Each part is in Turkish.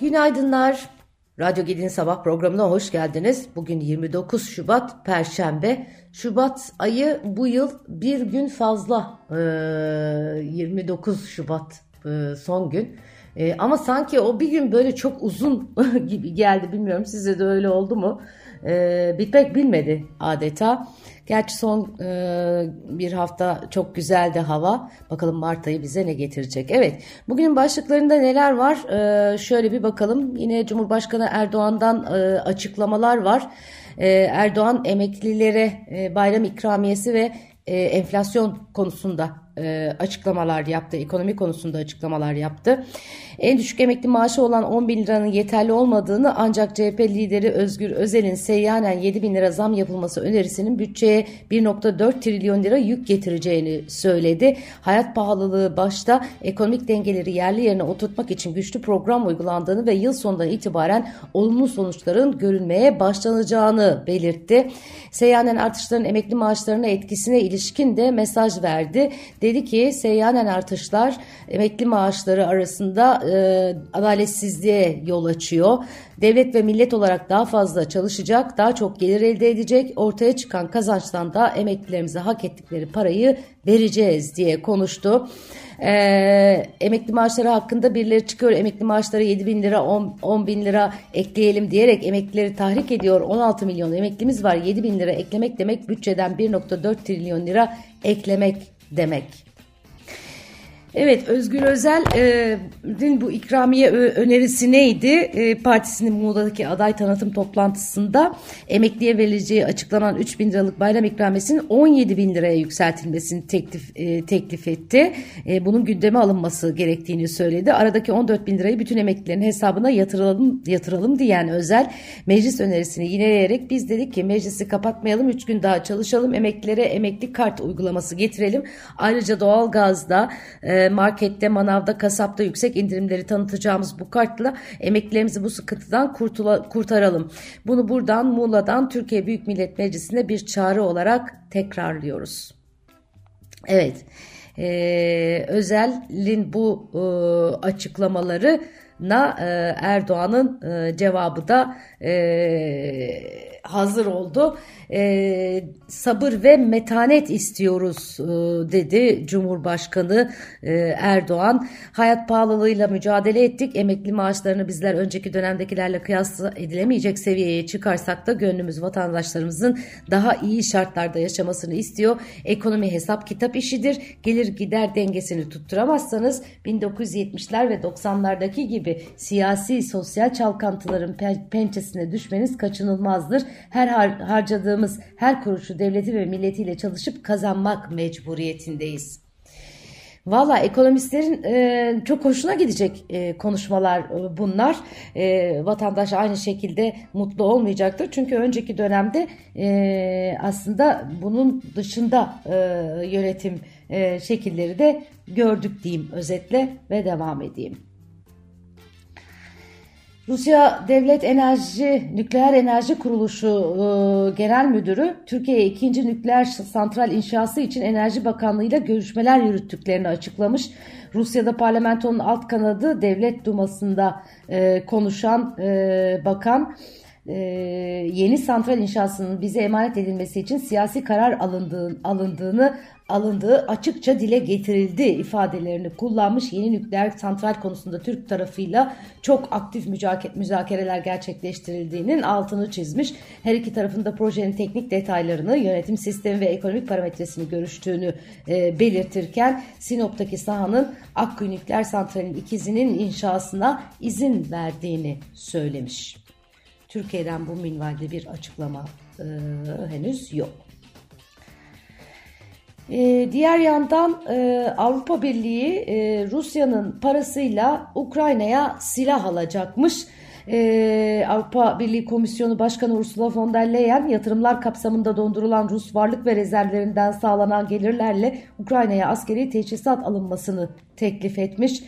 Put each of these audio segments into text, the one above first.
Günaydınlar. Radyo Gelin Sabah programına hoş geldiniz. Bugün 29 Şubat Perşembe. Şubat ayı bu yıl bir gün fazla. Ee, 29 Şubat e, son gün. E, ama sanki o bir gün böyle çok uzun gibi geldi. Bilmiyorum size de öyle oldu mu? E, bitmek bilmedi adeta. Gerçi son e, bir hafta çok güzeldi hava. Bakalım Mart ayı bize ne getirecek. Evet bugünün başlıklarında neler var? E, şöyle bir bakalım. Yine Cumhurbaşkanı Erdoğan'dan e, açıklamalar var. E, Erdoğan emeklilere e, bayram ikramiyesi ve e, enflasyon konusunda e, açıklamalar yaptı. Ekonomi konusunda açıklamalar yaptı. En düşük emekli maaşı olan 10 bin liranın yeterli olmadığını ancak CHP lideri Özgür Özel'in seyyanen 7 bin lira zam yapılması önerisinin bütçeye 1.4 trilyon lira yük getireceğini söyledi. Hayat pahalılığı başta ekonomik dengeleri yerli yerine oturtmak için güçlü program uygulandığını ve yıl sonundan itibaren olumlu sonuçların görülmeye başlanacağını belirtti. Seyyanen artışların emekli maaşlarına etkisine ilişkin de mesaj verdi. Dedi ki seyyanen artışlar emekli maaşları arasında e, adaletsizliğe yol açıyor. Devlet ve millet olarak daha fazla çalışacak, daha çok gelir elde edecek, ortaya çıkan kazançtan da emeklilerimize hak ettikleri parayı vereceğiz diye konuştu. Ee, emekli maaşları hakkında birileri çıkıyor emekli maaşları 7 bin lira 10, 10 bin lira ekleyelim diyerek emeklileri tahrik ediyor 16 milyon emeklimiz var 7 bin lira eklemek demek bütçeden 1.4 trilyon lira eklemek demek. Evet Özgür Özel'in e, bu ikramiye önerisi neydi? E, partisinin Muğla'daki aday tanıtım toplantısında emekliye verileceği açıklanan 3 bin liralık bayram ikramiyesinin 17 bin liraya yükseltilmesini teklif e, teklif etti. E, bunun gündeme alınması gerektiğini söyledi. Aradaki 14 bin lirayı bütün emeklilerin hesabına yatıralım yatıralım diyen Özel meclis önerisini yineleyerek biz dedik ki meclisi kapatmayalım 3 gün daha çalışalım emeklilere emekli kart uygulaması getirelim. Ayrıca doğalgazda e, markette, manavda, kasapta yüksek indirimleri tanıtacağımız bu kartla emeklilerimizi bu sıkıntıdan kurtula, kurtaralım. Bunu buradan Muğla'dan Türkiye Büyük Millet Meclisi'ne bir çağrı olarak tekrarlıyoruz. Evet. Ee, Özel'in bu e, açıklamaları na e, Erdoğan'ın e, cevabı da e, hazır oldu. E, sabır ve metanet istiyoruz e, dedi Cumhurbaşkanı e, Erdoğan. Hayat pahalılığıyla mücadele ettik. Emekli maaşlarını bizler önceki dönemdekilerle kıyas edilemeyecek seviyeye çıkarsak da gönlümüz vatandaşlarımızın daha iyi şartlarda yaşamasını istiyor. Ekonomi hesap kitap işidir. Gelir gider dengesini tutturamazsanız 1970'ler ve 90'lardaki gibi siyasi sosyal çalkantıların pençesine düşmeniz kaçınılmazdır. Her har harcadığımız her kuruşu devleti ve milletiyle çalışıp kazanmak mecburiyetindeyiz. Valla ekonomistlerin e, çok hoşuna gidecek e, konuşmalar e, bunlar. E, vatandaş aynı şekilde mutlu olmayacaktır. Çünkü önceki dönemde e, aslında bunun dışında e, yönetim e, şekilleri de gördük diyeyim özetle ve devam edeyim. Rusya Devlet Enerji Nükleer Enerji Kuruluşu e, Genel Müdürü Türkiye'ye ikinci nükleer santral inşası için Enerji Bakanlığı ile görüşmeler yürüttüklerini açıklamış. Rusya'da parlamentonun alt kanadı Devlet Duması'nda e, konuşan e, bakan e, yeni santral inşasının bize emanet edilmesi için siyasi karar alındığı, alındığını alındığı açıkça dile getirildi ifadelerini kullanmış. Yeni nükleer santral konusunda Türk tarafıyla çok aktif müzakereler gerçekleştirildiğinin altını çizmiş. Her iki tarafında projenin teknik detaylarını, yönetim sistemi ve ekonomik parametresini görüştüğünü e, belirtirken Sinop'taki sahanın Akkuyu nükleer santralin ikizinin inşasına izin verdiğini söylemiş. Türkiye'den bu minvalde bir açıklama e, henüz yok. Ee, diğer yandan e, Avrupa Birliği e, Rusya'nın parasıyla Ukrayna'ya silah alacakmış. Ee, Avrupa Birliği Komisyonu Başkanı Ursula von der Leyen yatırımlar kapsamında dondurulan Rus varlık ve rezervlerinden sağlanan gelirlerle Ukrayna'ya askeri teçhizat alınmasını teklif etmiş.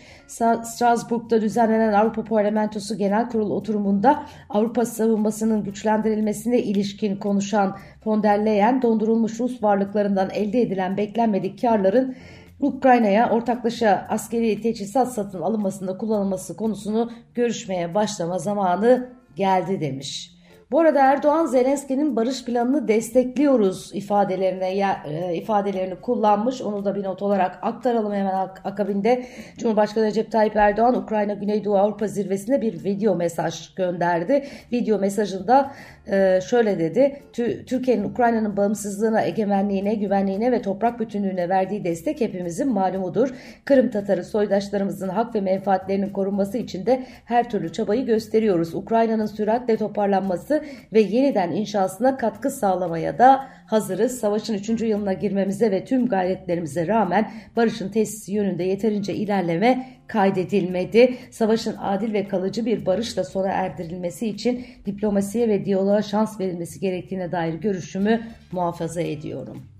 Strasbourg'da düzenlenen Avrupa Parlamentosu Genel Kurul oturumunda Avrupa savunmasının güçlendirilmesine ilişkin konuşan von der Leyen dondurulmuş Rus varlıklarından elde edilen beklenmedik karların Ukrayna'ya ortaklaşa askeri teçhizat satın alınmasında kullanılması konusunu görüşmeye başlama zamanı geldi demiş. Bu arada Erdoğan Zelenski'nin barış planını destekliyoruz ifadelerine e, ifadelerini kullanmış. Onu da bir not olarak aktaralım hemen akabinde. Cumhurbaşkanı Recep Tayyip Erdoğan Ukrayna Güneydoğu Avrupa zirvesinde bir video mesaj gönderdi. Video mesajında e, şöyle dedi. Türkiye'nin Ukrayna'nın bağımsızlığına, egemenliğine, güvenliğine ve toprak bütünlüğüne verdiği destek hepimizin malumudur. Kırım Tatarı soydaşlarımızın hak ve menfaatlerinin korunması için de her türlü çabayı gösteriyoruz. Ukrayna'nın süratle toparlanması ve yeniden inşasına katkı sağlamaya da hazırız. Savaşın 3. yılına girmemize ve tüm gayretlerimize rağmen barışın tesisi yönünde yeterince ilerleme kaydedilmedi. Savaşın adil ve kalıcı bir barışla sona erdirilmesi için diplomasiye ve diyaloğa şans verilmesi gerektiğine dair görüşümü muhafaza ediyorum.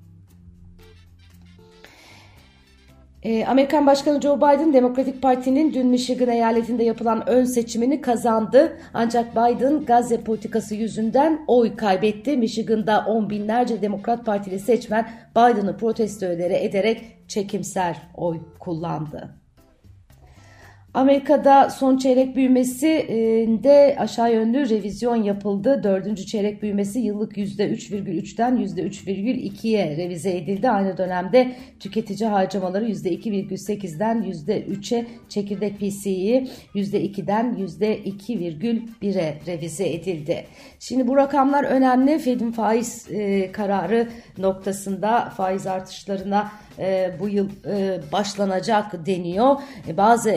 Ee, Amerikan Başkanı Joe Biden Demokratik Parti'nin dün Michigan eyaletinde yapılan ön seçimini kazandı. Ancak Biden Gazze politikası yüzünden oy kaybetti. Michigan'da on binlerce Demokrat Partili seçmen Biden'ı protesto ederek çekimser oy kullandı. Amerika'da son çeyrek büyümesi de aşağı yönlü revizyon yapıldı. Dördüncü çeyrek büyümesi yıllık %3,3'ten %3,2'ye revize edildi. Aynı dönemde tüketici harcamaları %2,8'den %3'e, çekirdek PC'yi %2'den %2,1'e revize edildi. Şimdi bu rakamlar önemli. Fed'in faiz e, kararı noktasında faiz artışlarına e, bu yıl e, başlanacak deniyor. Bazı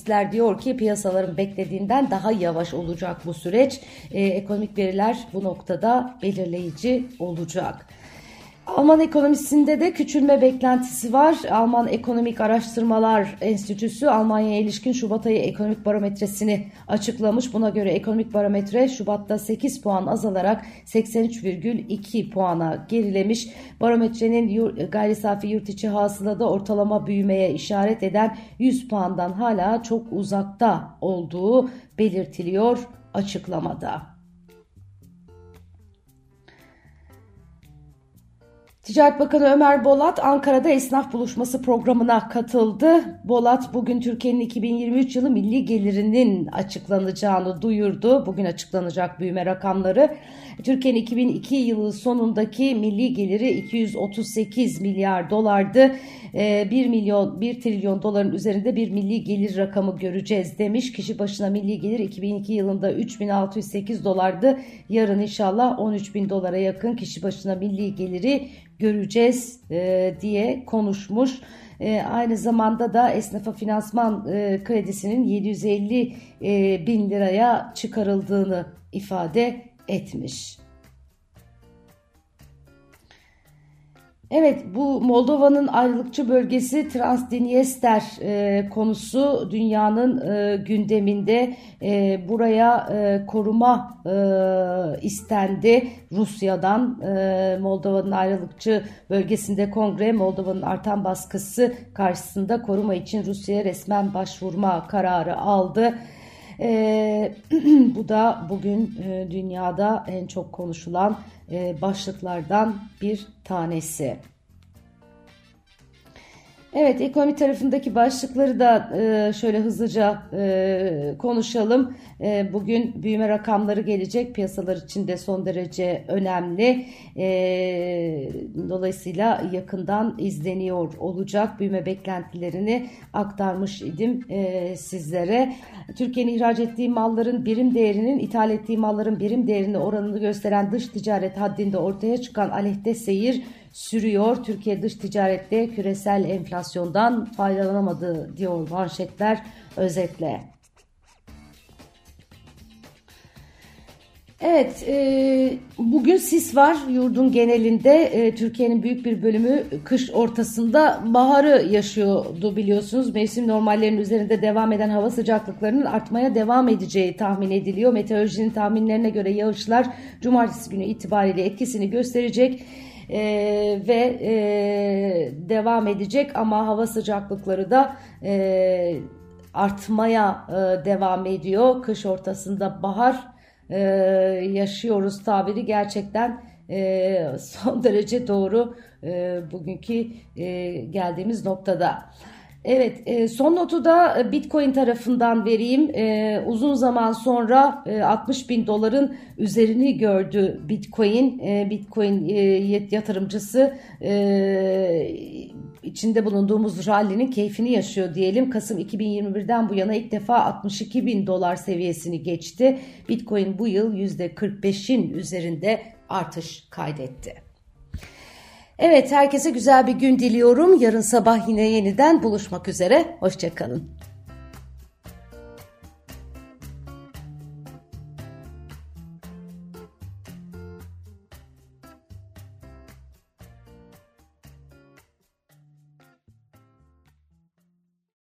ekonomistler diyor ki piyasaların beklediğinden daha yavaş olacak bu süreç. E, ekonomik veriler bu noktada belirleyici olacak. Alman ekonomisinde de küçülme beklentisi var. Alman Ekonomik Araştırmalar Enstitüsü Almanya'ya ilişkin Şubat ayı ekonomik barometresini açıklamış. Buna göre ekonomik barometre Şubat'ta 8 puan azalarak 83,2 puana gerilemiş. Barometrenin gayri safi yurt içi hasılada ortalama büyümeye işaret eden 100 puandan hala çok uzakta olduğu belirtiliyor açıklamada. Ticaret Bakanı Ömer Bolat Ankara'da esnaf buluşması programına katıldı. Bolat bugün Türkiye'nin 2023 yılı milli gelirinin açıklanacağını duyurdu. Bugün açıklanacak büyüme rakamları. Türkiye'nin 2002 yılı sonundaki milli geliri 238 milyar dolardı. 1 ee, milyon 1 trilyon doların üzerinde bir milli gelir rakamı göreceğiz demiş. Kişi başına milli gelir 2002 yılında 3608 dolardı. Yarın inşallah 13 bin dolara yakın kişi başına milli geliri göreceğiz e, diye konuşmuş. E, aynı zamanda da esnafa finansman e, kredisinin 750 e, bin liraya çıkarıldığını ifade etmiş. Evet bu Moldova'nın ayrılıkçı bölgesi Transdniester e, konusu dünyanın e, gündeminde e, buraya e, koruma e, istendi Rusya'dan e, Moldova'nın ayrılıkçı bölgesinde kongre Moldova'nın artan baskısı karşısında koruma için Rusya'ya resmen başvurma kararı aldı. E, bu da bugün e, dünyada en çok konuşulan başlıklardan bir tanesi. Evet ekonomi tarafındaki başlıkları da e, şöyle hızlıca e, konuşalım. E, bugün büyüme rakamları gelecek. Piyasalar için de son derece önemli. Dolayısıyla yakından izleniyor olacak. Büyüme beklentilerini aktarmış idim sizlere. Türkiye'nin ihraç ettiği malların birim değerinin ithal ettiği malların birim değerini oranını gösteren dış ticaret haddinde ortaya çıkan aleyhte seyir sürüyor. Türkiye dış ticarette küresel enflasyondan faydalanamadı diyor manşetler özetle. Evet, e, bugün sis var yurdun genelinde. E, Türkiye'nin büyük bir bölümü kış ortasında baharı yaşıyordu biliyorsunuz. Mevsim normallerinin üzerinde devam eden hava sıcaklıklarının artmaya devam edeceği tahmin ediliyor. Meteorolojinin tahminlerine göre yağışlar cumartesi günü itibariyle etkisini gösterecek e, ve e, devam edecek ama hava sıcaklıkları da e, artmaya e, devam ediyor. Kış ortasında bahar e, yaşıyoruz tabiri gerçekten e, son derece doğru e, bugünkü e, geldiğimiz noktada. Evet, e, son notu da e, Bitcoin tarafından vereyim. E, uzun zaman sonra 60 bin doların üzerini gördü Bitcoin. Bitcoin yatırımcısı içinde bulunduğumuz rallinin keyfini yaşıyor diyelim. Kasım 2021'den bu yana ilk defa 62 bin dolar seviyesini geçti. Bitcoin bu yıl %45'in üzerinde artış kaydetti. Evet herkese güzel bir gün diliyorum. Yarın sabah yine yeniden buluşmak üzere. Hoşçakalın.